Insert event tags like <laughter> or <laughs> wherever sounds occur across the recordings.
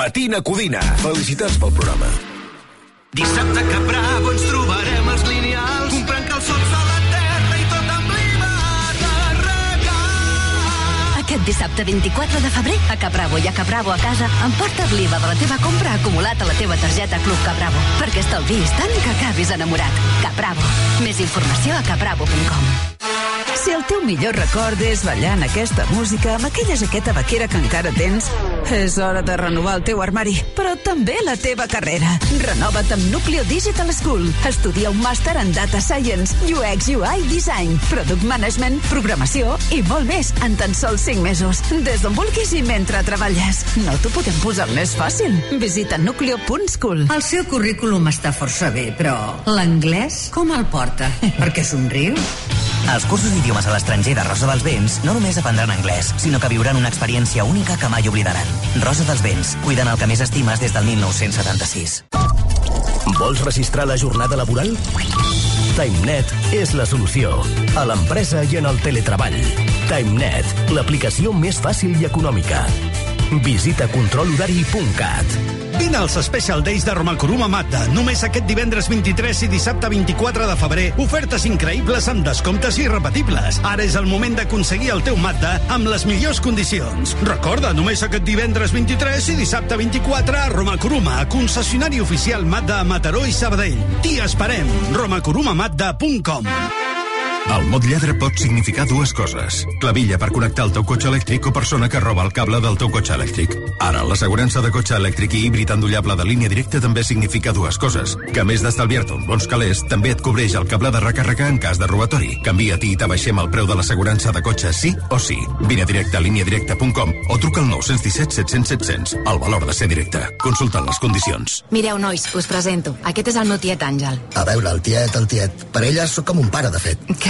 Matina Codina. Felicitats pel programa. Dissabte que bravo ens trobarem els lineals comprant calçots a la terra i tot amb l'IVA de regal. Aquest dissabte 24 de febrer, a Capravo i a Capravo a casa, emporta't l'IVA de la teva compra acumulat a la teva targeta Club Capravo, perquè estalviïs tant que acabis enamorat. Capravo. Més informació a capravo.com. Si el teu millor record és ballant aquesta música amb aquella jaqueta vaquera que encara tens, és hora de renovar el teu armari, però també la teva carrera. Renova't amb Nucleo Digital School. Estudia un màster en Data Science, UX, UI, Design, Product Management, Programació i molt més en tan sols 5 mesos. Des d'on vulguis i mentre treballes. No t'ho podem posar més fàcil. Visita nucleo.school. El seu currículum està força bé, però l'anglès com el porta? Perquè somriu? Als cursos d'idiomes a l'estranger de Rosa dels Vents no només aprendran anglès, sinó que viuran una experiència única que mai oblidaran. Rosa dels Vents, cuidant el que més estimes des del 1976. Vols registrar la jornada laboral? TimeNet és la solució. A l'empresa i en el teletreball. TimeNet, l'aplicació més fàcil i econòmica. Visita controlhorari.cat. Vine als Special Days de Romacurum a Mazda. Només aquest divendres 23 i dissabte 24 de febrer. Ofertes increïbles amb descomptes irrepetibles. Ara és el moment d'aconseguir el teu Mazda amb les millors condicions. Recorda, només aquest divendres 23 i dissabte 24 a Romakuruma, concessionari oficial Mazda a Mataró i Sabadell. T'hi esperem. romakurumamazda.com El mot lladre pot significar dues coses. Clavilla per connectar el teu cotxe elèctric o persona que roba el cable del teu cotxe elèctric. Ara, l'assegurança de cotxe elèctric i híbrid endollable de línia directa també significa dues coses. Que a més d'estalviar-te uns bons calés, també et cobreix el cable de recàrrega en cas de robatori. Canvia-t'hi i t'abaixem el preu de l'assegurança de cotxe sí o sí. Vine directe a líniadirecta.com o truca al 917 700 700. El valor de ser directe. Consulta les condicions. Mireu, nois, us presento. Aquest és el meu tiet Àngel. A veure, el tiet, el tiet. Per ella sóc com un pare, de fet. Que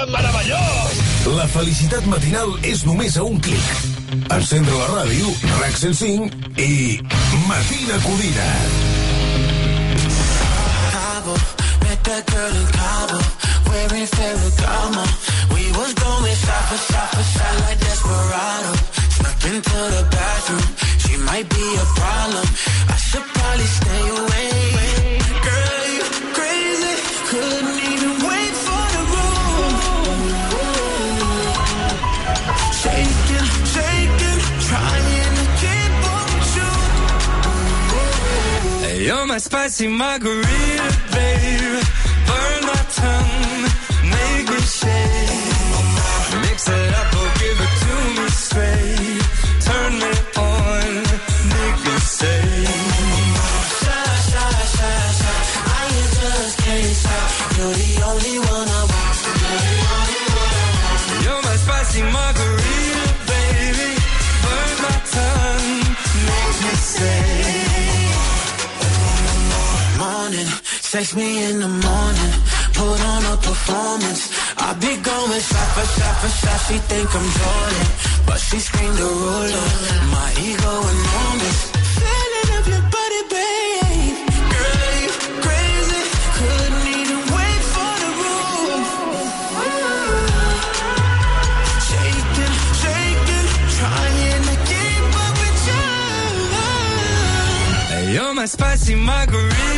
Dia meravellós! La felicitat matinal és només a un clic. Encendre la ràdio, RAC 105 i Matina Codina. Cabo, met that girl in Cabo, wearing Ferragamo. We was going shot for shot for shot like Desperado. Snuck into the bathroom, she might be a problem. I should probably stay away. Girl, you crazy, couldn't You're my spicy margarita, babe. Burn my tongue, make me shake. Mix it up or give it to me straight. Turn me on, make me say. Text me in the morning. Put on a performance. I be going shot for shot. She think I'm Jordan, but she screamed a ruler. My ego enormous. Feeling of your body, babe. Girl, you crazy. Couldn't even wait for the roof. Shaking, shaking, trying to keep up with you. You're my spicy margarita,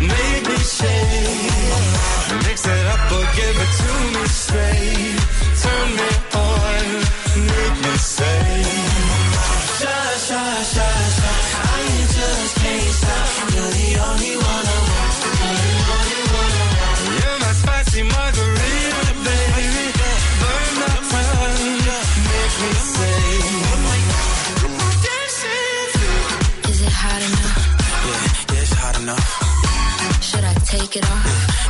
make me shake. Mix it up or give it to me straight. Turn me it off.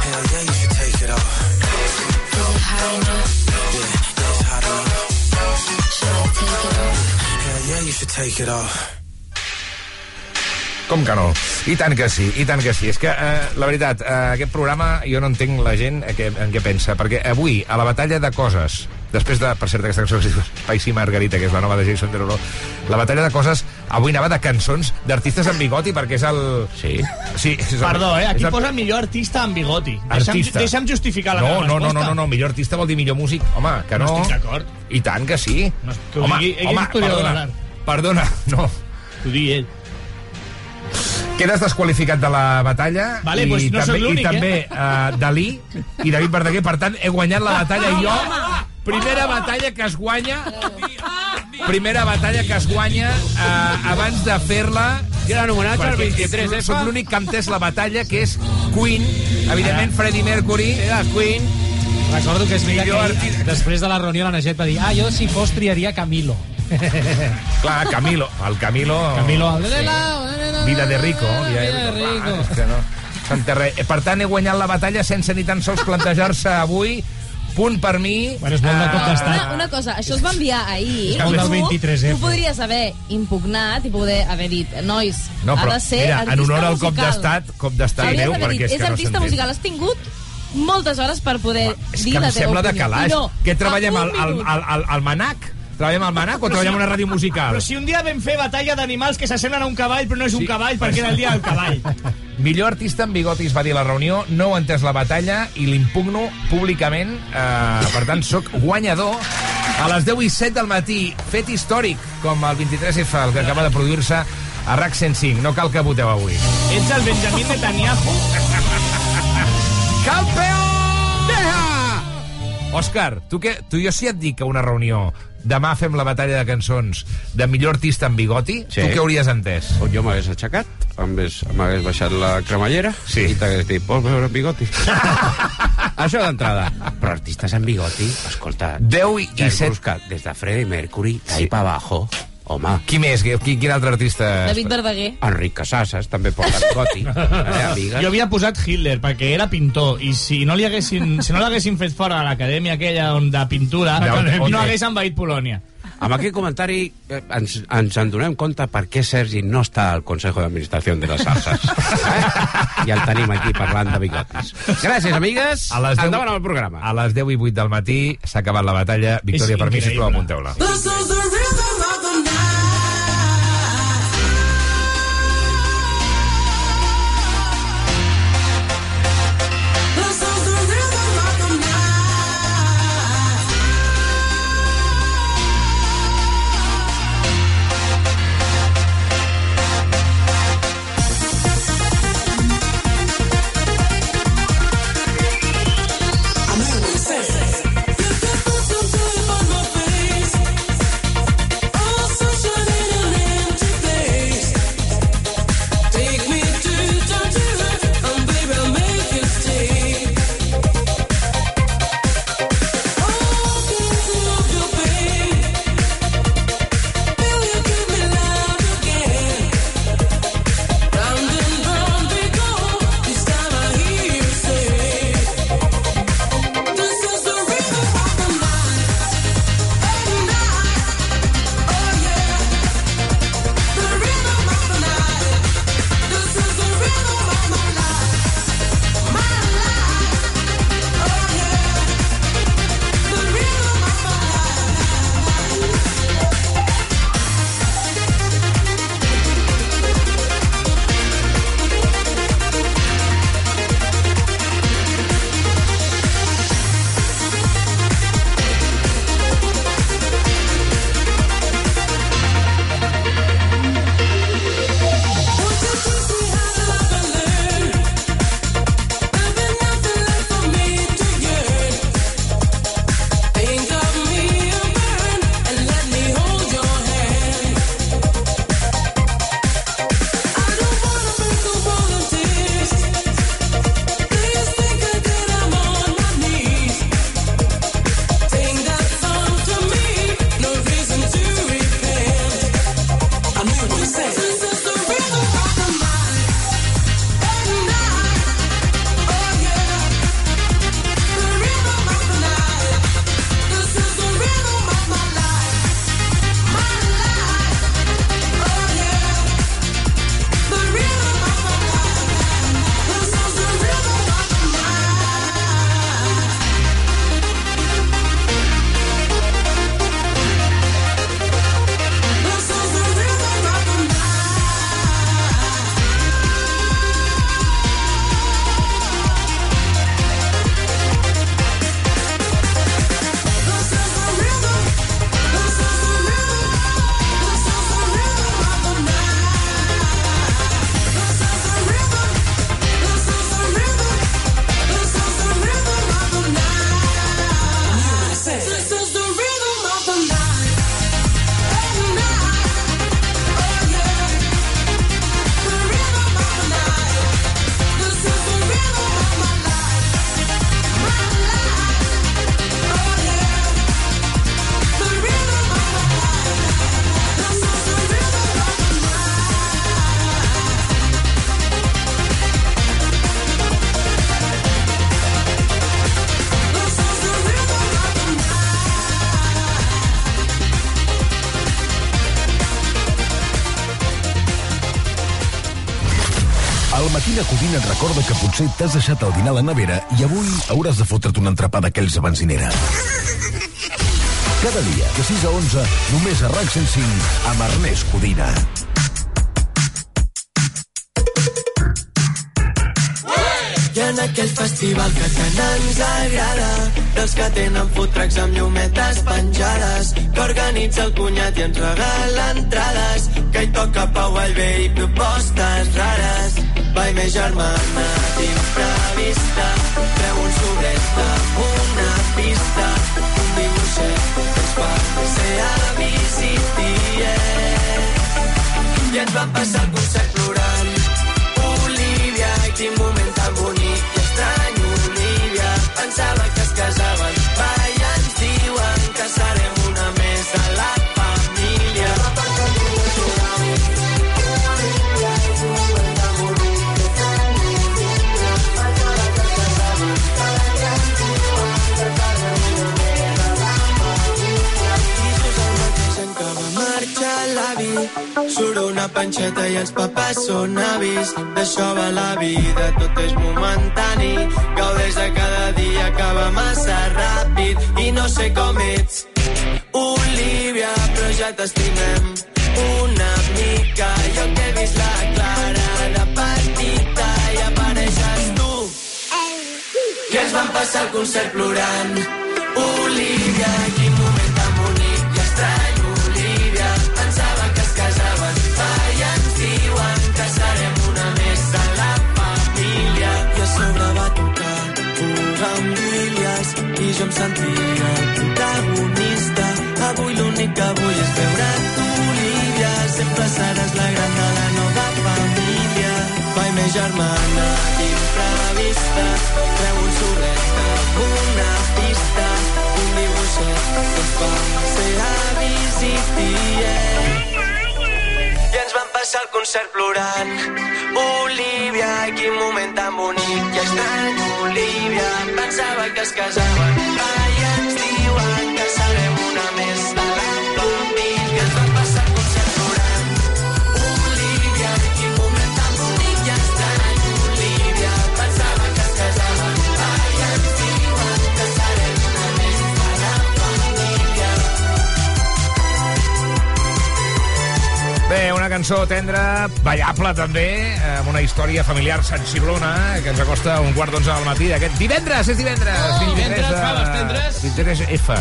Hell yeah, you should take it off. Is it hot enough? Yeah, yeah, it's hot enough. Should I take it off? Hell yeah, you should take it off. Com que no? I tant que sí, i tant que sí. És que, eh, la veritat, eh, aquest programa jo no entenc la gent a què, en què pensa, perquè avui, a la batalla de coses, després de, per cert, aquesta cançó que es diu Spicy Margarita, que és la nova de Jason Derulo, la batalla de coses avui anava de cançons d'artistes amb bigoti, perquè és el... Sí? Sí. És el, Perdó, eh? Aquí el- posa millor artista amb bigoti. Deixa'm, Artista. deixa'm justificar la no, meva no, no, resposta. no, no, no, millor artista vol dir millor músic. Home, que no. No estic d'acord. I tant que sí. No, que ho home, digui- home, perdona, perdona, no. T'ho digui ell. Quedes desqualificat de la batalla Vale, i, pues no també, i també eh? uh, Dalí i David Verdaguer. Per tant, he guanyat la batalla jo. Primera batalla que es guanya primera batalla que es guanya uh, abans de fer-la anomenat el perquè 23, eh, Soc l'únic que ha entès la batalla, que és Queen, evidentment Freddie Mercury, Era Queen. Recordo que és veritat que Millor ell, després de la reunió la Naget va dir ah, jo si fos triaria Camilo. <laughs> Clar, Camilo. El Camilo... Camilo, Sí. Vida de rico. Vida de rico. Clar, és que no. Eh, Per tant, he guanyat la batalla sense ni tan sols plantejar-se avui. Punt per mi. Bueno, és molt de cop d'estat. Una, una cosa, això es va enviar ahir. És del tu, 23F. tu podries haver impugnat i poder haver dit, nois, No, però, ha de ser mira, artista en honor al cop d'estat, cop d'estat greu, d'haver perquè dit, és és que no artista s'entén. musical. Has tingut moltes hores per poder És dir que la em teva sembla de opinió. calaix. No, Què treballem al, al, al, al, al Manac? Treballem al Manac o treballem a una ràdio musical? Però si un dia vam fer batalla d'animals que s'assemblen a un cavall, però no és un cavall perquè era el dia del cavall. Millor artista en bigotis va dir a la reunió, no he entès la batalla i l'impugno públicament. Eh, per tant, sóc guanyador. A les 10 i 7 del matí, fet històric, com el 23F, el que acaba de produir-se a RAC 105. No cal que voteu avui. Ets el Benjamín Netanyahu. Campeón! Òscar, tu, què, tu jo si et dic que a una reunió demà fem la batalla de cançons de millor artista en bigoti, Sí. tu què hauries entès? O jo m'hagués aixecat, m'hagués baixat la cremallera Sí. i t'hagués dit, vols veure en bigoti? <laughs> Això d'entrada. Però artistes en bigoti, escolta... 10 i, ja i has 7... buscat des de Freddie Mercury, ahí pa abajo. Home, Qui més? Qui, quin altre artista? David Verdaguer. Enric Casasses també porta bigoti. <laughs> eh, amigues? Jo havia posat Hitler perquè era pintor i si no li haguessin, si no l'haguessin fet fora de l'acadèmia aquella on de pintura, D'acadèmia. no hagués envaït Polònia. Amb aquest comentari eh, ens, ens en donem compte per què Sergi no està al Consejo d'Administració de les Salses. Eh? I el tenim aquí parlant de bigotis. Gràcies, amigues. A les 10, Endavant amb el programa. A les 10 i 8 del matí s'ha acabat la batalla. Victòria per mi, sisplau, apunteu-la. This is the rhythm potser t'has deixat el dinar a la nevera i avui hauràs de fotre't un entrepà d'aquells a benzinera. Cada dia, de 6 a 11, només a RAC 105, amb Ernest Codina. I en aquell festival que tant ens agrada dels que tenen food trucks amb llumetes penjades que organitza el cunyat i ens regala entrades que hi toca Pau Vallvé i propostes rares Vai més germana d'imprevista treu un sobret amb una pista. Un dibuixet que ens fa ser avis i tiet i ens van passar el concert panxeta i els papers són avis. D'això va la vida, tot és momentani. Gaudeix de cada dia, acaba massa ràpid. I no sé com ets Olivia, però ja t'estimem. Una mica Jo que he vist la Clara de petita i apareixes tu. I ens van passar el concert plorant? Olivia, serem una més de la família. I a sobre va tocar Bugambilias i jo em sentia el protagonista. Avui l'únic que vull és veure tu Olivia sempre seràs la gran de la nova família. Vai més germana d'imprevista. Treu un sobret amb una pista. Un dibuixet que fa ser avis i passar el concert plorant. Olivia, quin moment tan bonic. I estrany Olivia, pensava que es casaven. va, cançó tendra, ballable també, amb una història familiar sensiblona, que ens acosta a un quart d'onze del matí d'aquest divendres, és divendres! Oh, 23 divendres, de- faves tendres. 23 F.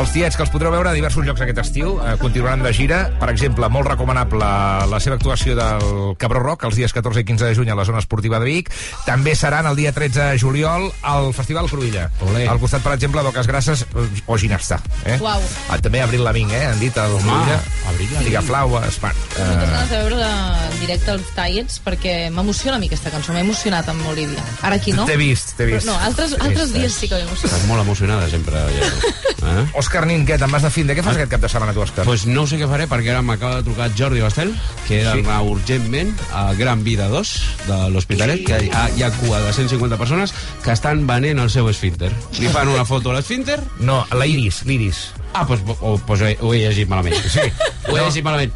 Els tiets que els podreu veure a diversos llocs aquest estiu, eh, continuaran de gira. Per exemple, molt recomanable la seva actuació del Cabró Rock els dies 14 i 15 de juny a la zona esportiva de Vic. També seran el dia 13 de juliol al Festival Cruïlla. Olé. Al costat, per exemple, d'Oques Grasses eh, o Ginestà. Eh? Uau. Ah, també Abril Lavigne, eh? han dit el Cruïlla. Abril Lavigne. Figaflaues, bueno, Moltes eh, ganes de veure en directe els Tiets perquè m'emociona a mi aquesta cançó, m'ha emocionat amb Olivia. Ara aquí no. T'he vist, t'he vist. Però no, altres, altres vist, dies sí que m'he emocionat. Estàs molt emocionada sempre. Ja. <laughs> Eh? Òscar Nin, què, te'n vas de fin? De què fas aquest cap de setmana, tu, Òscar? Pues no sé què faré perquè ara m'acaba de trucar Jordi Bastel que era Sí. urgentment a Gran Vida 2 de l'Hospitalet que hi ha, hi ha cua de 150 persones que estan venent el seu esfínter li fan una foto a l'esfínter No, la Iris, l'Iris. ah, doncs pues, oh, pues ho, he, ho he llegit malament sí. ho he No. llegit malament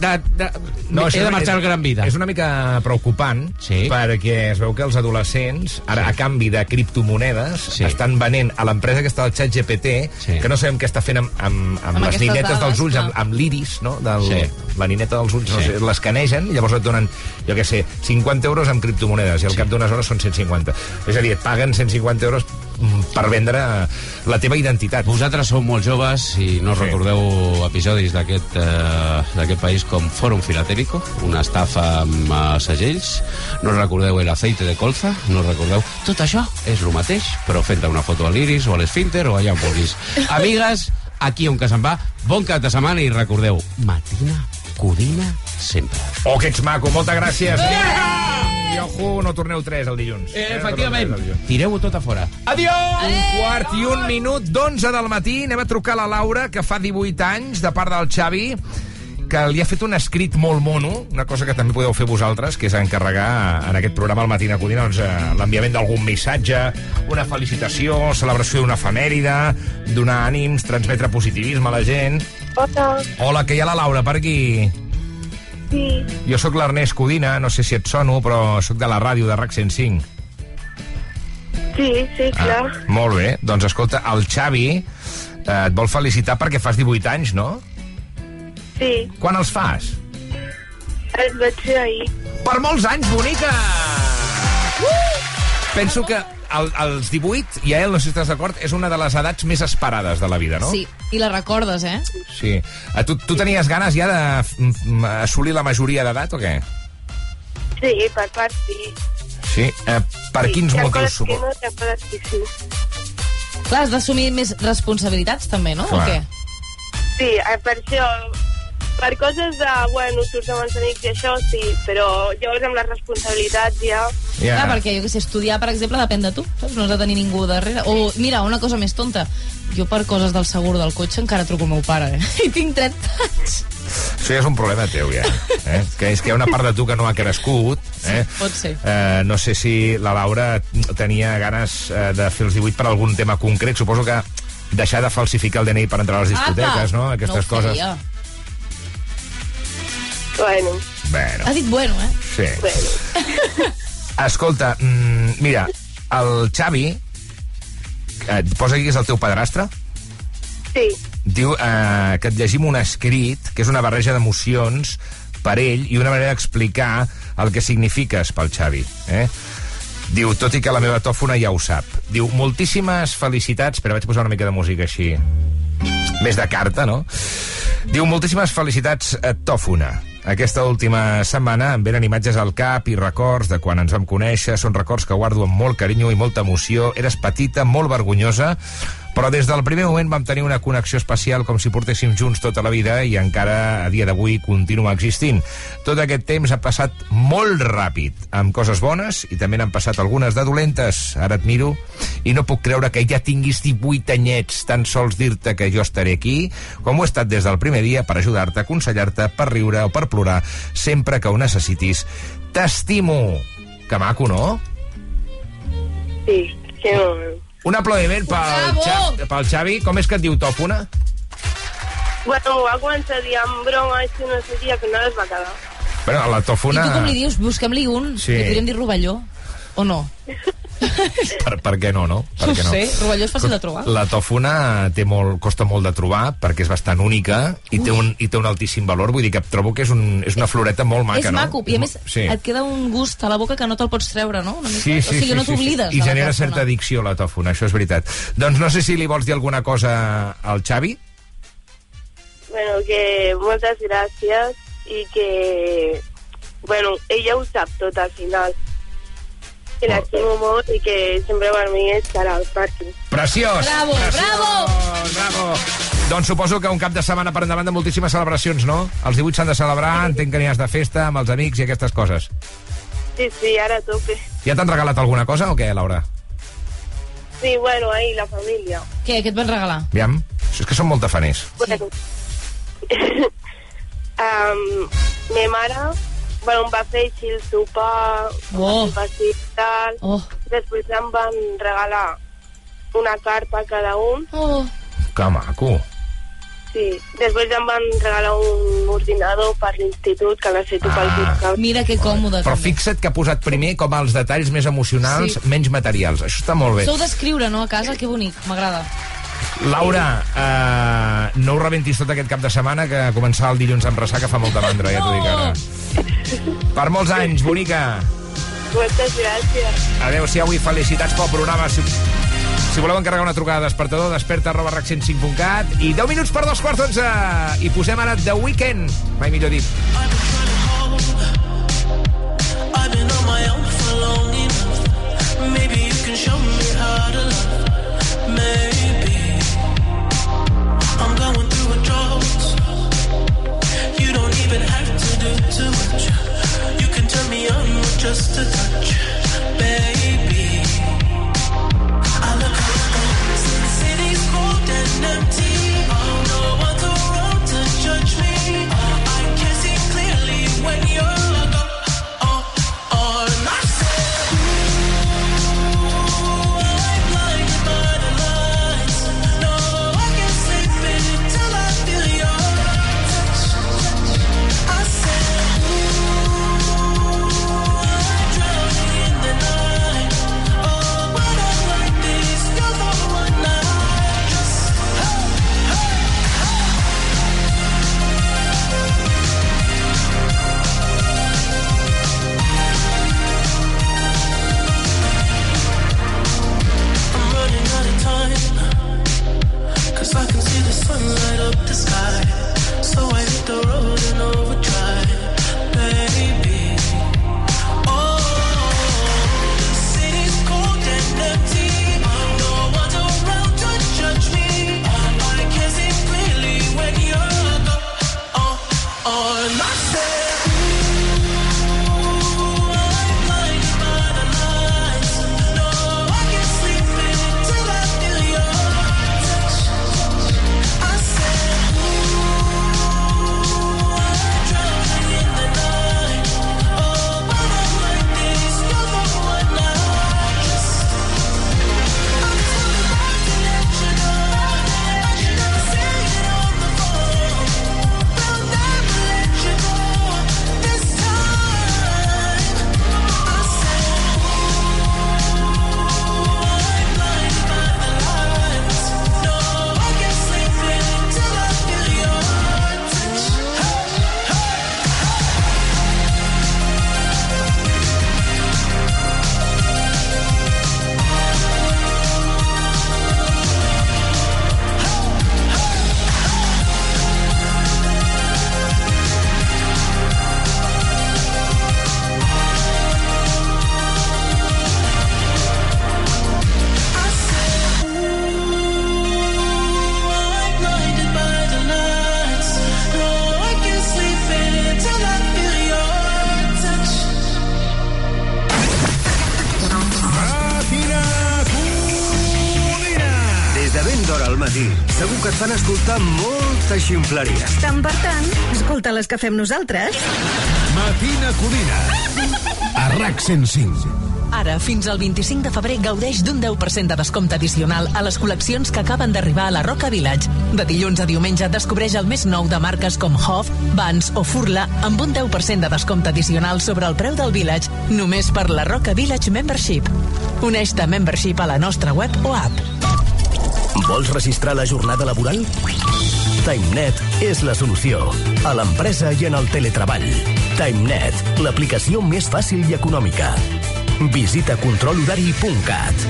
de, de, no, he de una- marxar és- al Gran Vida És una mica preocupant, Sí. perquè es veu que els adolescents, ara Sí. a canvi de criptomonedes, Sí. estan venent a l'empresa que està al xat GPT, Sí. que no sabem què està fent amb, amb, amb, Amb les ninetes dades, dels ulls, clar. amb, amb l'iris, no? Del, Sí. La nineta dels ulls, no Sí. sé, l'escanegen, i llavors et donen, jo què sé, 50 euros amb criptomonedes, i al Sí. cap d'unes hores són 150. És a dir, et paguen 150 euros per vendre la teva identitat. Vosaltres sou molt joves i no Sí. recordeu episodis d'aquest eh, d'aquest país com Fòrum Filatèlico, una estafa amb eh, segells, no recordeu el aceite de colza, no recordeu... Tot això és el mateix, però fent una foto a l'iris o a l'esfínter o allà on vulguis. <laughs> Amigues, aquí on que se'n va, bon cap de setmana i recordeu, matina, codina, sempre. Oh, que ets maco, moltes gràcies. I ojo, no torneu 3 el dilluns. Eh, no efectivament, tres tireu-ho tot a fora. Adiós! Un quart i un minut d'11 del matí. Anem a trucar a la Laura, que fa 18 anys, de part del Xavi, que li ha fet un escrit molt mono, una cosa que també podeu fer vosaltres, que és encarregar en aquest programa al Matina Codina doncs, eh, l'enviament d'algun missatge, una felicitació, celebració d'una efemèride, donar ànims, transmetre positivisme a la gent. Hola. Hola, que hi ha la Laura per aquí. Sí. Jo sóc l'Ernest Codina, no sé si et sono, però sóc de la ràdio de RAC 105. Sí, sí, clar. Ah, molt bé. Doncs escolta, el Xavi eh, et vol felicitar perquè fas 18 anys, no? Sí, Quan els fas? els vaig fer ahir. Per molts anys, bonica! Penso que el, als 18, i a ell, no sé si estàs d'acord, és una de les edats més esperades de la vida, no? Sí, i la recordes, eh? Sí. A tu, tu tenies ganes ja d'assolir la majoria d'edat o què? Sí, per part sí. Sí. Eh, per quins Hi ha motius? coses que no, hi ha coses que sí. Clar, has d'assumir més responsabilitats, també, no? O Clar. què? Sí, eh, per això, per coses de, bueno, surts amb els amics i això, sí, però llavors amb les responsabilitats ja... Ja. Clar, perquè jo que sé, estudiar, per exemple, depèn de tu, saps? No has de tenir ningú darrere. O, mira, una cosa més tonta. Jo per coses del segur del cotxe encara truco al meu pare, eh? <laughs> I tinc 30 anys. Això ja és un problema teu, ja. Eh? Que és que hi ha una part de tu que no ha crescut. Eh? Pot ser. Eh, no sé si la Laura tenia ganes eh, de fer els 18 per algun tema concret. Suposo que deixar de falsificar el DNI per entrar a les discoteques, no? Aquestes no ho coses. Bueno, Bueno, Ha dit bueno, eh? sí. <laughs> Escolta, mm, mira, el Xavi, eh, et posa aquí que és el teu padrastre? Sí. Diu eh, que et llegim un escrit que és una barreja d'emocions per ell i una manera d'explicar el que signifiques pel Xavi. Eh? Diu, tot i que la meva tòfona ja ho sap. Diu, moltíssimes felicitats... Però vaig posar una mica de música així... Més de carta, no? Diu, moltíssimes felicitats a Tòfona. Aquesta última setmana em venen imatges al cap i records de quan ens vam conèixer. Són records que guardo amb molt carinyo i molta emoció. Eres petita, molt vergonyosa, però des del primer moment vam tenir una connexió especial com si portéssim junts tota la vida i encara a dia d'avui continua existint. Tot aquest temps ha passat molt ràpid, amb coses bones i també n'han passat algunes de dolentes. Ara et miro i no puc creure que ja tinguis 18 anyets, tan sols dir-te que jo estaré aquí, com ho he estat des del primer dia per ajudar-te, aconsellar-te, per riure o per plorar, sempre que ho necessitis. T'estimo! Que maco, no? Sí, sí, no. Un aplaudiment pel, Bravo! Xa pel Xavi. Com és que et diu Tòfona? Bueno, va començar a dir amb broma, així no sé què, al final es va quedar. Bueno, la I Tòfona... tu com li dius? Busquem-li un. Sí. Li podríem dir Rovelló. O no? <laughs> Per, per què no, no? Per No què ho sé, Rovelló és fàcil de trobar. La tòfona té molt, costa molt de trobar perquè és bastant única i té, un, i té un altíssim valor. Vull dir que trobo que és, un, és una floreta molt maca, és no? maco, i a més Sí. et queda un gust a la boca que no te'l pots treure, no? Una mica. Sí, sí, o sigui, sí, no sí, t'oblides sí. I de la genera tòfona. certa addicció, la tòfona, això és veritat. Doncs no sé si li vols dir alguna cosa al Xavi? Bueno, que moltes gràcies i que... Bueno, ella ho sap tot al final. Que l'estimo molt i que sempre per mi estarà al parc. Preciós! Bravo, Preciós, bravo! Bravo! Doncs suposo que un cap de setmana per endavant de moltíssimes celebracions, no? Els 18 s'han de celebrar, entenc que aniràs de festa amb els amics i aquestes coses. Sí, sí, ara a tope. Ja t'han regalat alguna cosa o què, Laura? Sí, bueno, ahí la família. Què, què et van regalar? Aviam, és que són molt tafaners. Bueno. um, <laughs> me mare bueno, em va fer així el sopar, oh. passi i tal. Oh. Després em van regalar una carta a cada un. Oh. Que maco. Sí. Després em van regalar un ordinador per l'institut que necessito pel Ah. fiscal. Mira que còmode. Però també. fixa't que ha posat primer com els detalls més emocionals, Sí. menys materials. Això està molt bé. Sou d'escriure, no, a casa? Que bonic, m'agrada. Laura, eh, no ho rebentis tot aquest cap de setmana, que començar el dilluns amb ressaca fa molta mandra, ja t'ho dic ara. Per molts anys, bonica. Moltes gràcies. Adéu-siau i felicitats pel programa. Si, si voleu encarregar una trucada de despertador, desperta arroba rac105.cat i 10 minuts per dos quarts d'onze. I posem ara The Weekend. Mai millor dit. Maybe you can show me how to love. Maybe ximpleria. Tant per tant, escolta les que fem nosaltres. Matina Codina. A RAC 105. Ara, fins al 25 de febrer, gaudeix d'un 10% de descompte addicional a les col·leccions que acaben d'arribar a la Roca Village. De dilluns a diumenge descobreix el més nou de marques com Hoff, Vans o Furla amb un 10% de descompte addicional sobre el preu del Village només per la Roca Village Membership. Uneix-te a Membership a la nostra web o app. Vols registrar la jornada laboral? TimeNet és la solució. A l'empresa i en el teletreball. TimeNet, l'aplicació més fàcil i econòmica. Visita controlhorari.cat.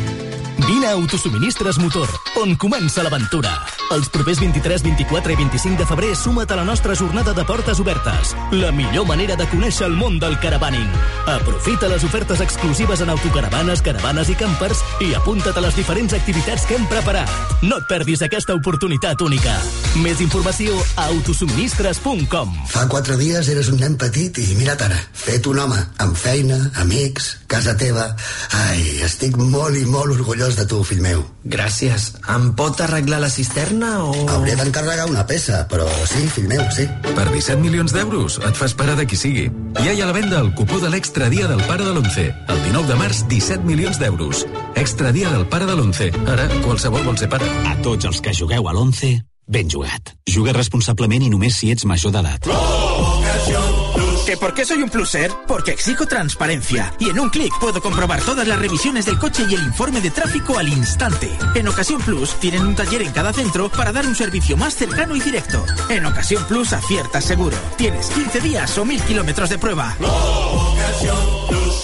Vine a Autosuministres Motor, on comença l'aventura. Els propers 23, 24 i 25 de febrer suma't a la nostra jornada de portes obertes. La millor manera de conèixer el món del caravaning. Aprofita les ofertes exclusives en autocaravanes, caravanes i campers i apunta't a les diferents activitats que hem preparat. No et perdis aquesta oportunitat única. Més informació a autosuministres.com. Fa quatre dies eres un nen petit i mira't ara, fet un home, amb feina, amics, casa teva... Ai, estic molt i molt orgullós de tu, fill meu. Gràcies. Em pot arreglar la cisterna o...? Hauré d'encarregar una peça, però sí, fill meu, sí. Per 17 milions d'euros et fas pare de qui sigui. Ja hi ha a la venda el cupó de l'extra dia del pare de l'11. El 19 de març, 17 milions d'euros. Extra dia del pare de l'11. Ara, qualsevol vol ser pare. A tots els que jugueu a l'11, ben jugat. Juga responsablement i només si ets major d'edat. ¿Que por qué soy un pluser? Porque exijo transparencia. Y en un clic puedo comprobar todas las revisiones del coche y el informe de tráfico al instante. En Ocasión Plus tienen un taller en cada centro para dar un servicio más cercano y directo. En Ocasión Plus aciertas seguro. Tienes 15 días o 1000 kilómetros de prueba.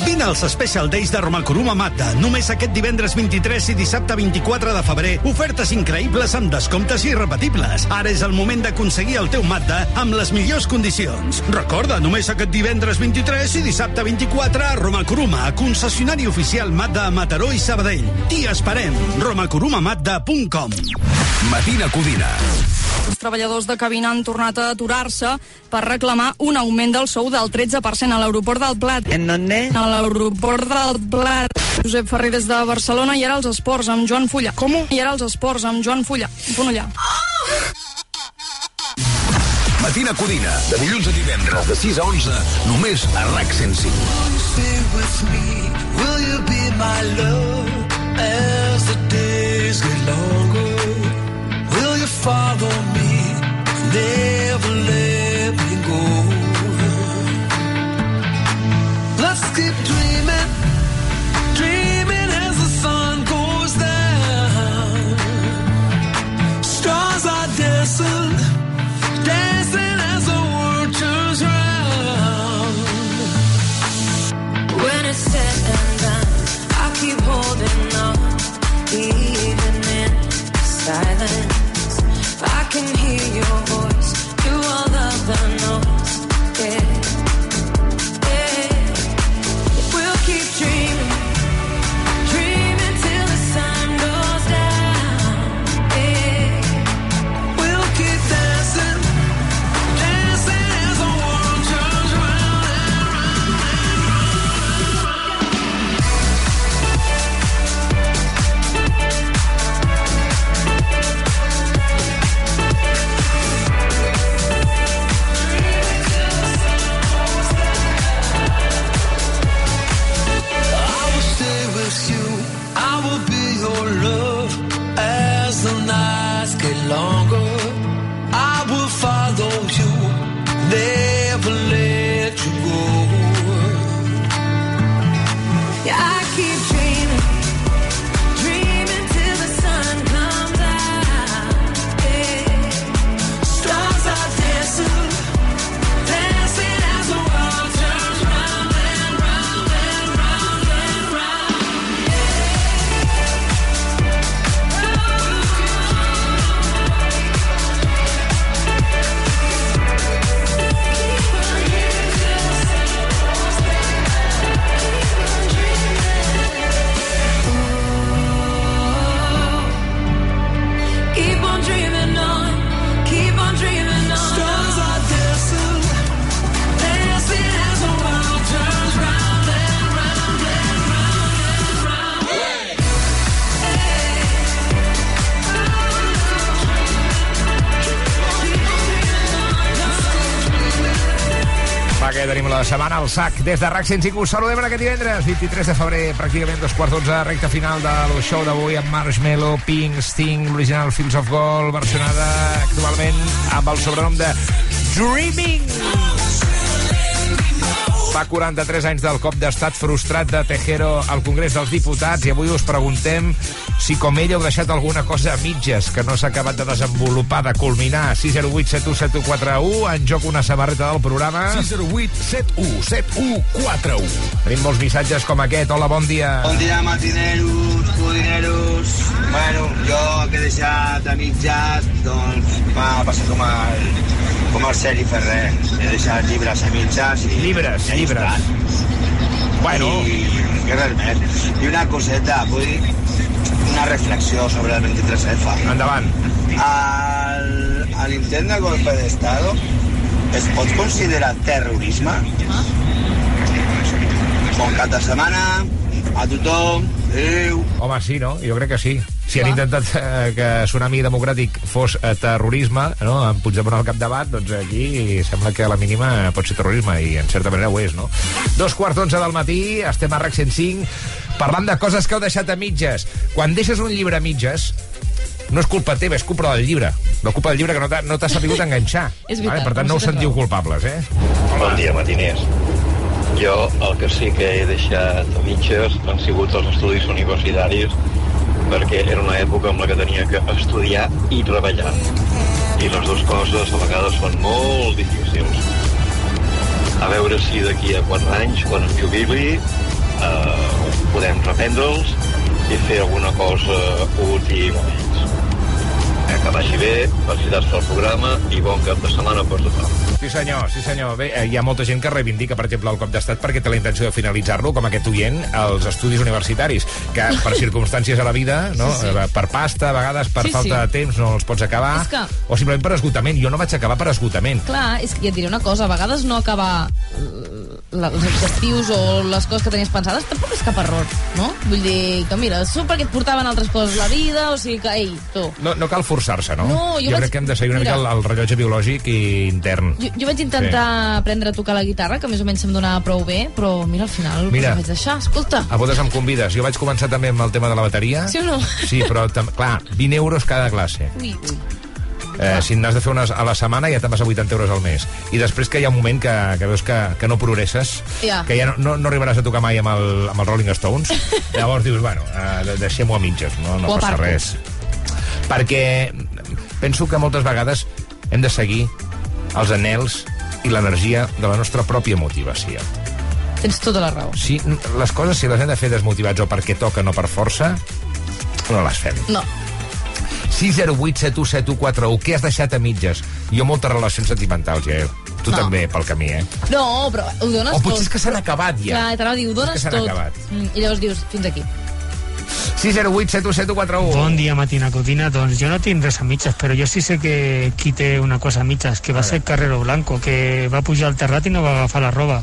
Vine als Special Days de Romacorum a Mazda. Només aquest divendres 23 i dissabte 24 de febrer. Ofertes increïbles amb descomptes irrepetibles. Ara és el moment d'aconseguir el teu Mazda amb les millors condicions. Recorda, només aquest divendres 23 i dissabte 24 a Romacoruma, concessionari oficial Mazda a Mataró i Sabadell. T'hi esperem. romacorumamazda.com Matina Codina. Els treballadors de cabina han tornat a aturar-se per reclamar un augment del sou del 13% a l'aeroport del Plat. En donde? A l'aeroport del Plat. Josep Ferrer des de Barcelona i ara els esports amb Joan Fulla. Com? I ara els esports amb Joan Fulla. Fonollà. Matina Codina, de dilluns a divendres, de 6 a 11, només a RAC 105. Stay with me, will you be my love as the days get longer? Will you follow me, never al sac des de RAC 105. Us saludem aquest divendres, 23 de febrer, pràcticament dos quarts d'onze, recta final del show d'avui amb Marshmello, Pink, Sting, l'original Fields of Gold, versionada actualment amb el sobrenom de Dreaming. Fa 43 anys del cop d'estat frustrat de Tejero al Congrés dels Diputats i avui us preguntem si com ell heu deixat alguna cosa a mitges que no s'ha acabat de desenvolupar, de culminar. 608 7171 en joc una samarreta del programa. 608 71 7141. Tenim molts missatges com aquest. Hola, bon dia. Bon dia, matineros, pudineros. Bueno, jo que he deixat a mitges, doncs m'ha passat com el, com el Sergi Ferrer. He deixat llibres a mitges i... Llibres, i llibres. Bueno... I, que res més. I una coseta, vull dir, una reflexió sobre el 23F. Endavant. L'intent de golpe d'Estado es pot considerar terrorisme? Bon cap de setmana, a tothom, adéu. Home, sí, no? Jo crec que sí. Si han intentat eh, que Tsunami Democràtic fos eh, terrorisme, no? amb Puigdemont al capdavant, doncs aquí sembla que a la mínima pot ser terrorisme, i en certa manera ho és, no? Dos quarts d'onze del matí, estem a RAC 105, parlant de coses que heu deixat a mitges. Quan deixes un llibre a mitges, no és culpa teva, és culpa del llibre. No culpa del llibre que no t'ha no sabut enganxar. <laughs> És veritat, Per tant, no us sentiu culpables, eh? Bon dia, matiners. Jo el que sí que he deixat a mitges han sigut els estudis universitaris perquè era una època en la que tenia que estudiar i treballar. I les dues coses a vegades són molt difícils. A veure si d'aquí a quatre anys, quan em jubili, eh, podem reprendre'ls i fer alguna cosa útil que vagi bé, felicitats pel programa i bon cap de setmana per tothom. Sí senyor, sí senyor. Bé, eh, hi ha molta gent que reivindica, per exemple, el cop d'estat perquè té la intenció de finalitzar-lo, com aquest oient, als estudis universitaris, que <laughs> per circumstàncies a la vida, no? Sí, sí. Per pasta, a vegades per Sí, falta sí. de temps no els pots acabar, És que- o simplement per esgotament. Jo no vaig acabar per esgotament. Clar, és que ja et diré una cosa, a vegades no acabar eh, la, els objectius o les coses que tenies pensades tampoc és cap error, no? Vull dir que, mira, són perquè et portaven altres coses a la vida, o sigui que, ei, tu, No, no cal forçar-se, no? No, jo jo vaig- crec que hem de seguir una Mira. mica el, el rellotge biològic i intern. Jo, jo vaig intentar aprendre a tocar la guitarra, que més o menys se'm donava prou bé, però mira, al final Mira. vaig deixar. Escolta, A bodes em convides. Jo vaig començar també amb el tema de la bateria. sí o no? Sí, però, clar, 20 euros cada classe. Ui, ui. Eh, si n'has de fer unes a la setmana ja te'n vas a 80 euros al mes. I després que hi ha un moment que, que veus que, que no progresses, Ja. que ja no, no, no arribaràs a tocar mai amb el, amb el Rolling Stones, <laughs> llavors dius, bueno, eh, de- deixem-ho a mitges, no, no passa res. Perquè penso que moltes vegades hem de seguir els anels i l'energia de la nostra pròpia motivació. Tens tota la raó. Si les coses, si les hem de fer desmotivats o perquè toca, no per força, no les fem. No. 608 717141 Què has deixat a mitges? Jo moltes relacions sentimentals, ja. Tu No. també, pel camí, eh? No, però ho dones O tot. potser és que s'han acabat, ja. Clar, t'anava a dir, ho dones tot. acabat. Mm, I llavors dius, fins aquí. 608 7171 Bon dia, Matina Codina. Doncs jo no tinc res a mitges, però jo sí sé que qui té una cosa a mitges, que va ser Carrero Blanco, que va pujar al terrat i no va agafar la roba.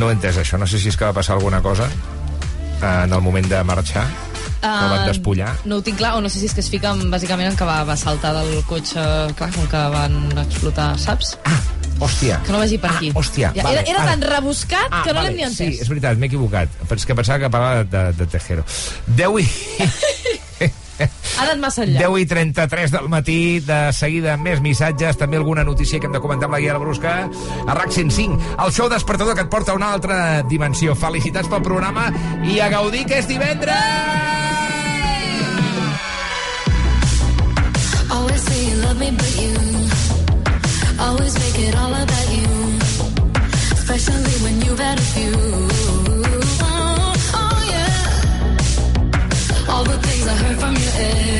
No he entès això, no sé si és que va passar alguna cosa eh, en el moment de marxar, el Ah, van despullar. No ho tinc clar, o no sé si és que es fica en- bàsicament en que va, va saltar del cotxe, clar, com que van explotar, saps? Ah, Hòstia. Que no vagi per ah, aquí. Ah, hòstia. Ja, vale, era, era ara. tan rebuscat ah, que no vale, l'hem ni entès. Sí, és veritat, m'he equivocat. És que pensava que parlava de, de, de Tejero. 10 i... Ha anat massa enllà. 10 i 33 del matí, de seguida més missatges, també alguna notícia que hem de comentar amb la Guia Brusca. A RAC 105, el show despertador que et porta a una altra dimensió. Felicitats pel programa i a gaudir que és divendres! Always say you love me, but you Always make it all about you, especially when you've had a few. Oh, oh yeah. All the things I heard from your ex.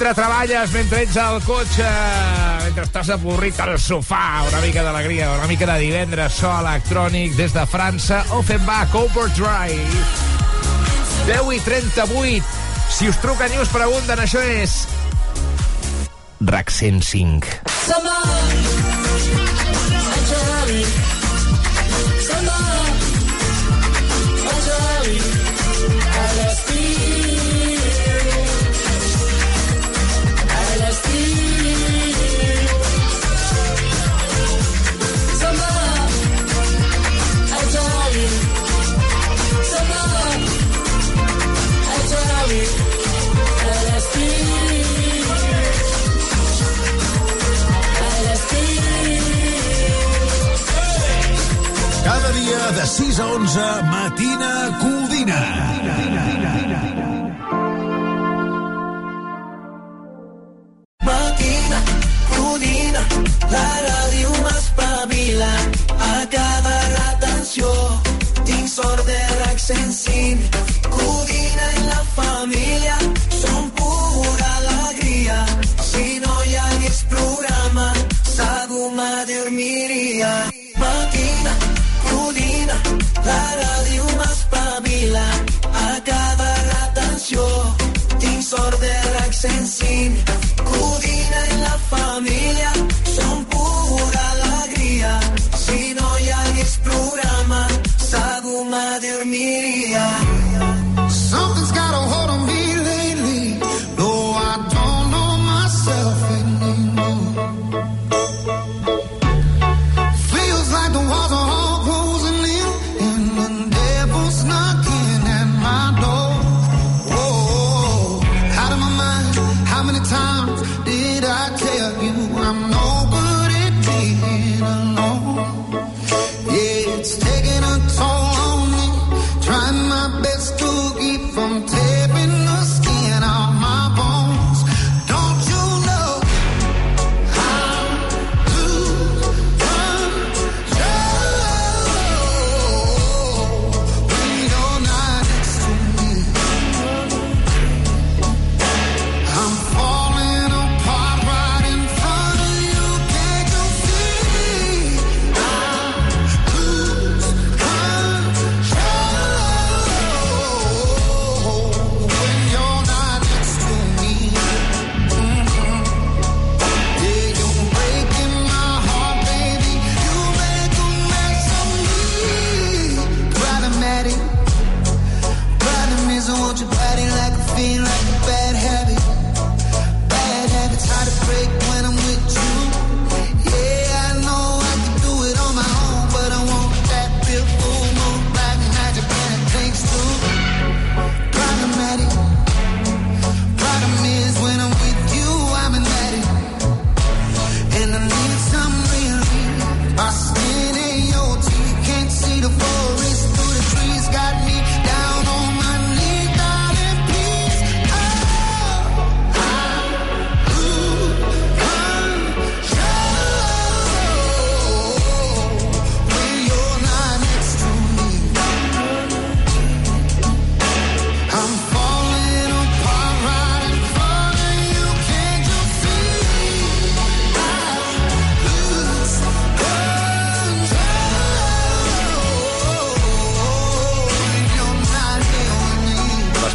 Mentre treballes, mentre ets al cotxe, mentre estàs avorrit al sofà, una mica d'alegria, una mica de divendres, so electrònic des de França, Offenbach Overdrive. 10 i 38. Si us truquen i us pregunten, això és... RAC 105. Cada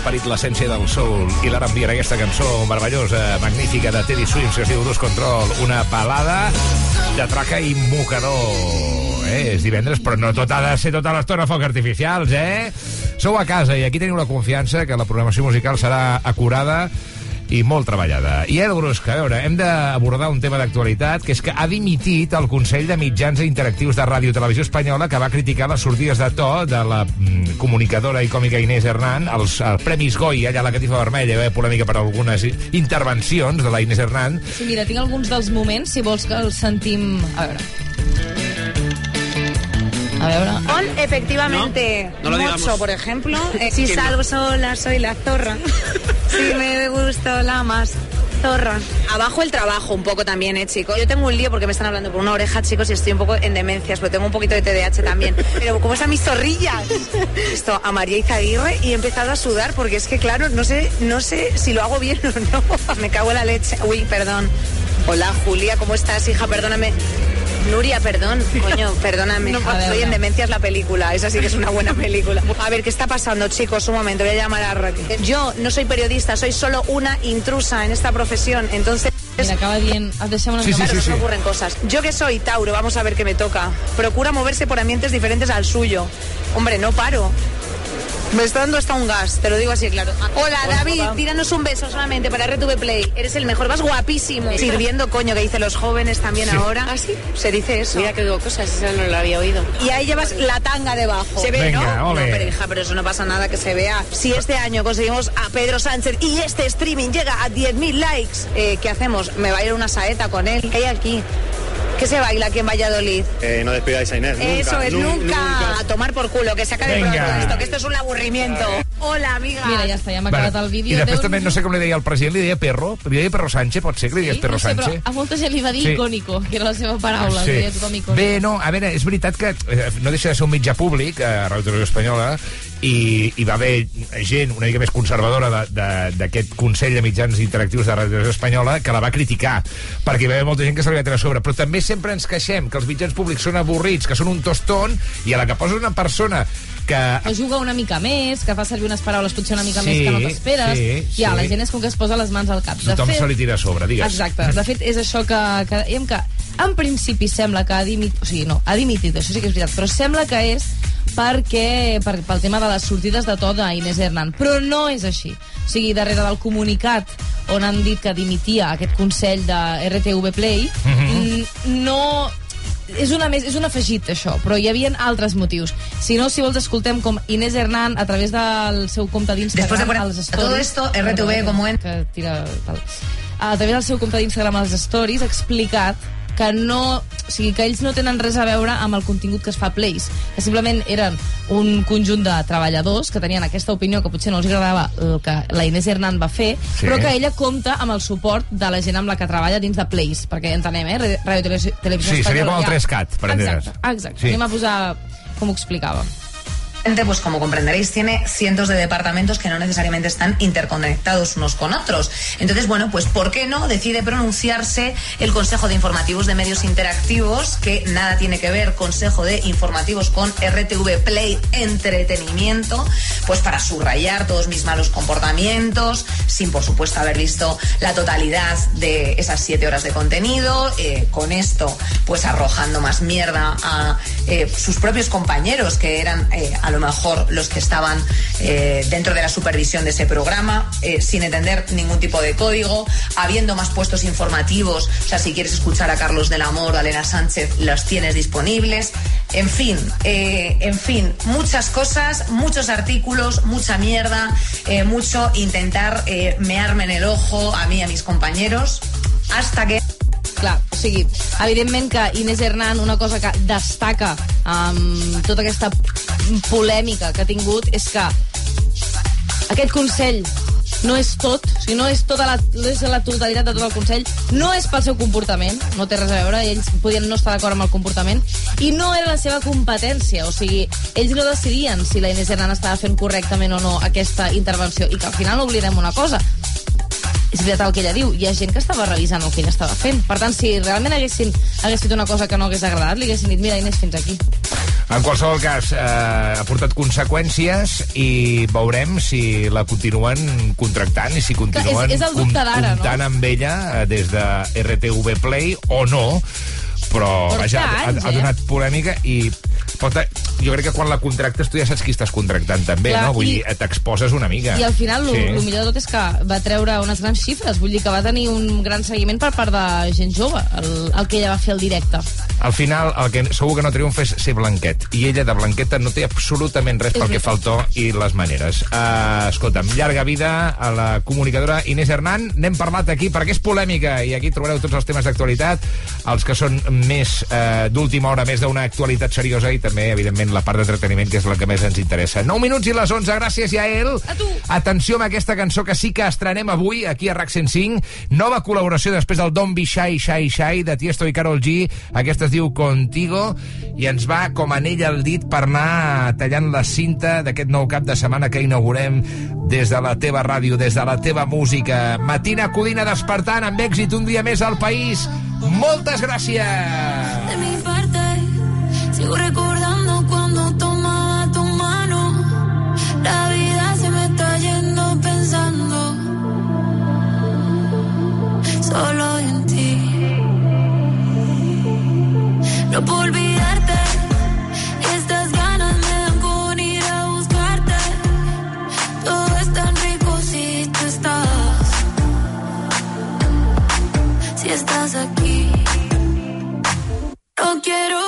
L'esperit, l'essència del soul i l'R&B en aquesta cançó meravellosa, magnífica de Teddy Swims que es diu Luz Control, una balada de traca i mocador. Eh? És divendres, però no tot ha de ser tota l'estona foc artificials, eh? Sou a casa i aquí teniu la confiança que la programació musical serà acurada i molt treballada. I Edu Brusca, a veure, hem d'abordar un tema d'actualitat, que és que ha dimitit el Consell de Mitjans Interactius de Ràdio i Televisió Espanyola, que va criticar les sortides de to de la mm, comunicadora i còmica Inés Hernán, els, els Premis Goi, allà a la catifa vermella, hi va haver polèmica per algunes intervencions de la Inés Hernán. Sí, mira, tinc alguns dels moments, si vols que els sentim... A veure. A veure. On, efectivamente, No, no lo digamos. Mocho, por ejemplo, eh, <laughs> si salgo sola, soy la zorra. <laughs> Sí, me gustó la más zorra. Abajo el trabajo un poco también, eh, chicos. Yo tengo un lío porque me están hablando por una oreja, chicos, y estoy un poco en demencias, porque tengo un poquito de TDAH también. <laughs> Pero ¿cómo están mis zorrillas? Esto, a María Izaguirre y he empezado a sudar porque es que, claro, no sé, no sé si lo hago bien o no. <laughs> Me cago en la leche. Uy, perdón. Hola, Julia, ¿cómo estás, hija? Perdóname. Nuria, perdón, <laughs> coño, perdóname. No Estoy en demencias la película, esa sí que es una buena película. A ver, ¿qué está pasando, chicos? Un momento, voy a llamar a Raquel. Yo no soy periodista, soy solo una intrusa en esta profesión, entonces... Mira, acaba bien. Deixem una Sí, sí, sí, ocurren cosas. Yo que soy Tauro, vamos a ver qué me toca. Procura moverse por ambientes diferentes al suyo. Hombre, no paro. Me está dando hasta un gas, te lo digo así claro. Hola, Hola, David, papá. tíranos un beso solamente para RTV Play. Eres el mejor, vas guapísimo. Sirviendo coño, que dicen los jóvenes también Sí. ahora. ¿Ah, sí? Se dice eso. Mira que digo cosas, esa no lo había oído. Y ahí llevas la tanga debajo. Se ve, Venga, ¿no? ole. No, pero hija, pero eso no pasa nada que se vea. Si este año conseguimos a Pedro Sánchez y este streaming llega a 10.000 likes, eh, ¿qué hacemos? Me va a ir una saeta con él. ¿Qué hay aquí? ¿Qué se baila aquí en Valladolid? Eh, no despidáis a Inés. Eso nunca, es, nu- nunca. A tomar por culo, que se acabe pronto esto, que esto es un aburrimiento. Hola, amiga. Mira, ja està, ja hem acabat el I vídeo. després Déu- també, no sé com li deia el president, li deia Perro, li deia Perro Sánchez, pot ser que li digués Perro no sé, però Sánchez? a molta gent li va dir Sí. icònico, que era la seva paraula, sí. deia tothom icònico. Bé, no, a veure, és veritat que eh, no deixa de ser un mitjà públic, a Ràdio Televisió Espanyola, i hi va haver gent una mica més conservadora d'aquest Consell de Mitjans Interactius de Ràdio Televisió Espanyola que la va criticar, perquè hi va haver molta gent que se li va treure a sobre. Però també sempre ens queixem que els mitjans públics són avorrits, que són un tostón, i a la que posa una persona que que juga una mica més, que fa servir unes paraules potser una mica Sí, més que no t'esperes. sí, ja, sí. la gent és com que es posa les mans al cap. tothom se li tira a sobre, digues. Exacte. De fet, és això que, que dèiem que en principi sembla que ha dimitit, o sigui, no, ha dimitit, això sí que és veritat, però sembla que és perquè, per, pel tema de les sortides de to d'Inés Hernán, però no és així. O sigui, darrere del comunicat on han dit que dimitia aquest Consell de RTV Play, mm, no és, una més, és un afegit, això, però hi havia altres motius. Si no, si vols, escoltem com Inés Hernán, a través del seu compte d'Instagram, Después de poner als stories... todo esto, RTV como en- Que tira, tal. A través del seu compte d'Instagram, als stories, ha explicat que no, o sigui, que ells no tenen res a veure amb el contingut que es fa a Plays, que simplement eren un conjunt de treballadors que tenien aquesta opinió que potser no els agradava el que la Inés Hernán va fer, Sí. però que ella compta amb el suport de la gent amb la que treballa dins de Plays, perquè entenem, eh? Ràdio Televisió, Sí, seria com el Espanyola, 3CAT, per entendre's. Exacte, exacte. Sí. Anem a posar com ho explicava. Pues como comprenderéis, tiene cientos de departamentos que no necesariamente están interconectados unos con otros. Entonces, bueno, pues ¿por qué no decide pronunciarse el Consejo de Informativos de Medios Interactivos, que nada tiene que ver Consejo de Informativos con RTV Play Entretenimiento, pues para subrayar todos mis malos comportamientos, sin por supuesto haber visto la totalidad de esas siete horas de contenido, eh, con esto pues arrojando más mierda a eh, sus propios compañeros que eran eh, a lo mejor los que estaban eh, dentro de la supervisión de ese programa, eh, sin entender ningún tipo de código, habiendo más puestos informativos, o sea, si quieres escuchar a Carlos del Amor a Elena Sánchez, los tienes disponibles, en fin, eh, en fin, muchas cosas, muchos artículos, mucha mierda, eh, mucho intentar eh, mearme en el ojo a mí y a mis compañeros, hasta que... Clar, o sigui, evidentment que Inés Hernán, una cosa que destaca amb tota aquesta polèmica que ha tingut és que aquest Consell no és tot, o sigui, no és tota la, no és la totalitat de tot el Consell, no és pel seu comportament, no té res a veure, ells podien no estar d'acord amb el comportament, i no era la seva competència, o sigui, ells no decidien si la Inés Hernán estava fent correctament o no aquesta intervenció, i que al final no oblidem una cosa, és veritat el que ella diu, hi ha gent que estava revisant el que ella estava fent. Per tant, si realment haguessin, hagués fet una cosa que no hagués agradat, li haguessin dit, mira, Inés, fins aquí. En qualsevol cas, eh, ha portat conseqüències i veurem si la continuen contractant i si continuen és- és el d'ara, no? comptant amb ella eh, des de RTV Play o no, però vaja, ha, anys, ha eh? donat polèmica i porta, jo crec que quan la contractes tu ja saps qui estàs contractant també, Clar, no? Vull i- dir, t'exposes una mica. I al final, el Sí. millor de tot és que va treure unes grans xifres, vull dir que va tenir un gran seguiment per part de gent jove, el, el que ella va fer al directe. Al final, el que segur que no triomfa és ser blanquet. I ella de blanqueta no té absolutament res És pel que fa al to i les maneres. Uh, escolta'm, llarga vida a la comunicadora Inés Hernán. N'hem parlat aquí perquè és polèmica i aquí trobareu tots els temes d'actualitat, els que són més uh, d'última hora, més d'una actualitat seriosa i també, evidentment, la part d'entreteniment, que és la que més ens interessa. 9 minuts i les 11, gràcies, Yael. A tu. Atenció amb aquesta cançó que sí que estrenem avui, aquí a RAC 105. Nova col·laboració després del Don't Be Shy, Shy, Shy, de Tiesto i Karol G. Aquesta es diu Contigo, i ens va com anell al dit per anar tallant la cinta d'aquest nou cap de setmana que inaugurem des de la teva ràdio, des de la teva música. Matina Codina despertant amb èxit un dia més al país. Moltes gràcies! De mi parte, sigo recordando cuando tomaba tu mano. La vida se me está yendo pensando solo en ti. No puedo quiero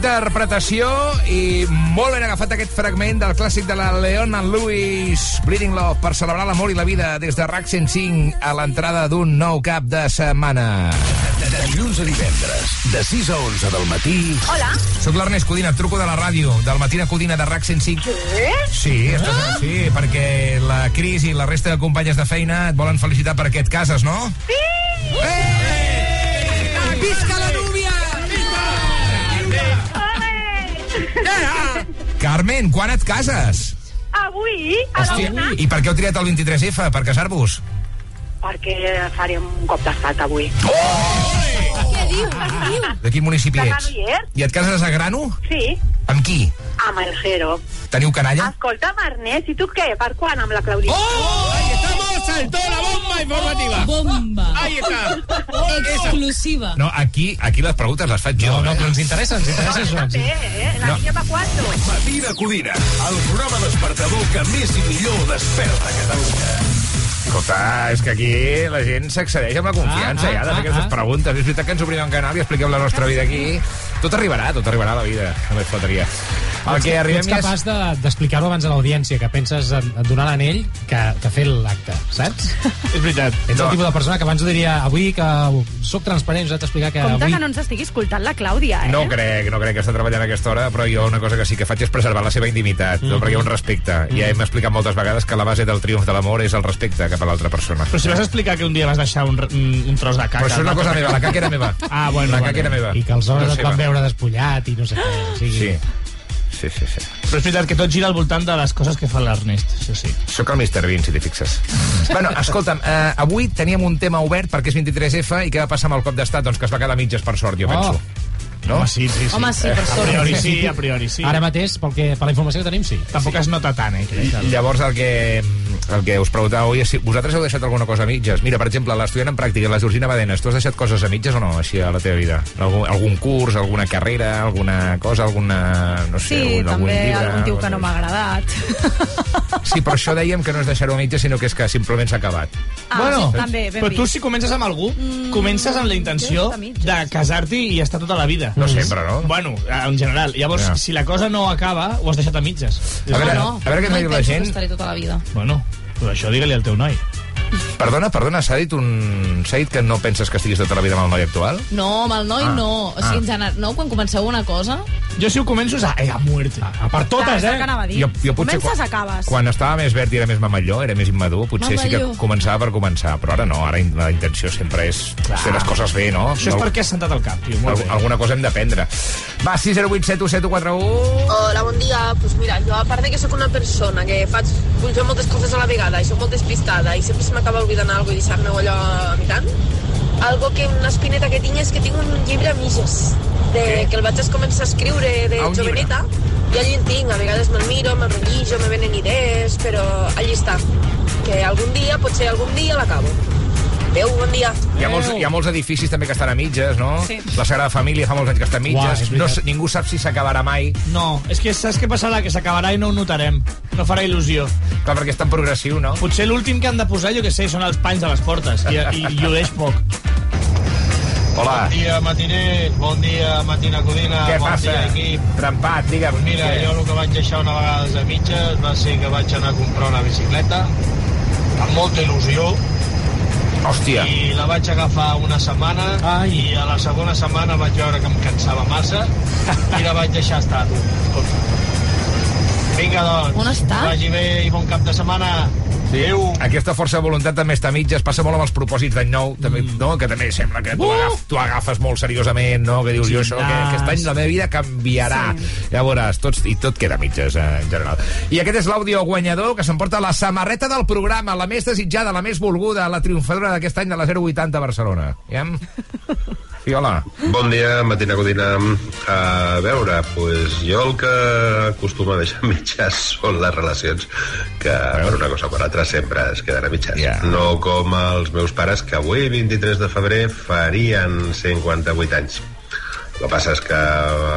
interpretació i molt ben agafat aquest fragment del clàssic de la Leona Lewis, Bleeding Love, per celebrar l'amor i la vida des de RAC 105 a l'entrada d'un nou cap de setmana. De dilluns a divendres, de 6 a 11 del matí... Hola. Soc l'Ernest Codina, truco de la ràdio, del Matina Codina de RAC 105. Sí? Sí, estàs, sí, perquè la Cris i la resta de companyes de feina et volen felicitar per aquest cases, no? Sí! Eh! Visca la núvia! <laughs> Carmen, quan et cases? Avui, a Hòstia, l'una, i per què heu triat el 23F? Per casar-vos? perquè farem un cop d'estat avui. Què diu? Què diu? De quin municipi De ets? Granollers. I et cases a Grano? Sí, Amb qui? amb el Jero. Teniu canalla? Escolta'm, Ernest, i tu què? Per quan amb la Claudita? ¡Oh! ¡Saltó la bomba informativa! Bomba. Ahí está. Exclusiva. No, aquí, aquí les preguntes les faig jo. No, no, però ens interessa, ens No, també, eh? La No. niña pa' cuatro. Matina Codina, el programa despertador que més i millor desperta Catalunya. Escolta, és que aquí la gent s'accedeix amb la confiança Ah, ja de ah, fer aquestes ah. preguntes. És veritat que ens obrim un canal i expliquem la nostra vida aquí. Tot arribarà, tot arribarà a la vida. Només faltaria. El que arribem ets capaç de- d'explicar-ho abans a l'audiència, que penses en, en donar l'anell que, que fer l'acte, saps? <laughs> És veritat. Ets No. el tipus de persona que abans ho diria avui que sóc transparent, us haig d'explicar que Compte avui... que no ens estigui escoltant la Clàudia, eh? No crec, no crec que està treballant a aquesta hora, però jo una cosa que sí que faig és preservar la seva intimitat, mm. perquè hi ha un respecte. Ja hem explicat moltes vegades que la base del triomf de l'amor és el respecte cap a l'altra persona. Però si vas explicar que un dia vas deixar un, un, tros de caca... Però això és una cosa meva, la caca era meva. Ah, bueno, la caca era meva. I que els homes No et van veure despullat i no sé què. O sigui... Sí. Sí, sí, sí. Però és veritat que tot gira al voltant de les coses que fa l'Ernest, això sí. Sóc el Mr. Bean, si t'hi fixes. bueno, escolta'm, eh, avui teníem un tema obert perquè és 23F i què va passar amb el cop d'estat? Doncs que es va quedar mitges, per sort, jo Oh. penso. No? Home, sí, sí, sí. Home, sí, per A sort. priori sí, a priori sí. Ara mateix, pel que, per la informació que tenim, sí. Tampoc es nota tant, eh, crec. Llavors el que, el que us preguntàveu és si vosaltres heu deixat alguna cosa a mitges. Mira, per exemple, l'estudiant en pràctica, la Georgina Badenes, tu has deixat coses a mitges o no, així a la teva vida? Algun, algun curs, alguna carrera, alguna cosa, alguna... no sé, Sí, algun, algun també llibre... algun tio que no m'ha agradat. Sí, però això dèiem que no és deixar-ho a mitges, sinó que és que simplement s'ha acabat. Ah, bueno, sí, també, ben però tu si comences amb algú, comences amb la intenció a mitges. de casar-t'hi i estar tota la vida. No sempre, no? Bueno, en general. Llavors, Ja. si la cosa no acaba, ho has deixat a mitges. A veure, no, a veure què no em hi diu la penso gent. que estaré tota la vida. Bueno, però això digue-li al teu noi. Perdona, perdona, s'ha dit, un... s'ha dit que no penses que estiguis tota la vida amb el noi actual? No, amb el noi Ah, no. O sigui, ah. en general, no, quan comenceu una cosa... Jo si ho començo és a, eh, a muerte. A, per Clar, és el que anava a dir. Potser Comences, quan, acabes. quan estava més verd i era més mamalló, era més immadur, potser sí que començava per començar, però ara no, ara in- la intenció sempre és fer les coses bé, no? Això és Al- perquè has sentat al cap, tio. Molt bé. alguna cosa hem d'aprendre. Va, 6087171... Hola, bon dia. Pues mira, jo a part de que sóc una persona que faig, vull fer moltes coses a la vegada i sóc molt despistada i sempre se m'acaba oblidant alguna cosa i deixar-me allò mirant, algo que una espineta que tinc és que tinc un llibre a mitges, de, que el vaig començar a escriure de Ah, un llibre. joveneta i allí en tinc, a vegades me'l miro, me'l rellijo, me venen idees, però allí està. Que algun dia, potser algun dia l'acabo. Adéu, bon dia. Hi ha, molts, hi ha molts edificis també que estan a mitges, no? Sí. La Sagrada Família fa molts anys que està a mitges. és no, ningú sap si s'acabarà mai. No, és que saps què passarà? Que s'acabarà i no ho notarem. No farà il·lusió. Clar, perquè és tan progressiu, no? Potser l'últim que han de posar, jo que sé, són els panys de les portes. I, i <laughs> llueix poc. Hola. Bon dia, matiner. Bon dia, matina codina. Què bon passa? Dia, equip. Trempat, digue'm. Pues mira, Què? jo el que vaig deixar una vegada a mitges va ser que vaig anar a comprar una bicicleta amb molta il·lusió Hòstia. i la vaig agafar una setmana Ai. i a la segona setmana vaig veure que em cansava massa <laughs> i la vaig deixar estar, tu. Vinga, doncs. On està? Que Vagi bé i bon cap de setmana. Adéu. Aquesta força de voluntat també està a mitges, passa molt amb els propòsits d'any nou, també, no? que també sembla que tu, Uh! agaf, tu agafes molt seriosament, no? que dius, jo això, que aquest any la meva vida canviarà. Sí. Ja veuràs, tots, i tot queda a mitges, eh, en general. I aquest és l'àudio guanyador que s'emporta la samarreta del programa, la més desitjada, la més volguda, la triomfadora d'aquest any de la 080 Barcelona. Ja? <laughs> Sí, hola. Bon dia, Matina Codina. A veure, pues, jo el que acostumo a deixar <laughs> mitges són les relacions que per una cosa o per altra sempre es queden a mitges. Ja. No com els meus pares que avui, 23 de febrer, farien 58 anys. El que passa és que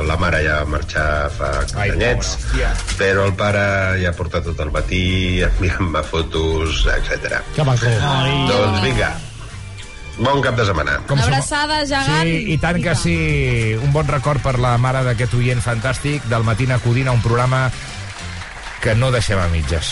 la mare ja va marxar fa Ai, anyets, pobra, però el pare ja ha portat tot el matí <laughs> enviant-me fotos, etc. Que maco. Doncs vinga, bon cap de setmana. Una abraçada gegant. Sí, i tant que sí. Un bon record per la mare d'aquest oient fantàstic del Matina Codina, un programa que no deixem a mitges.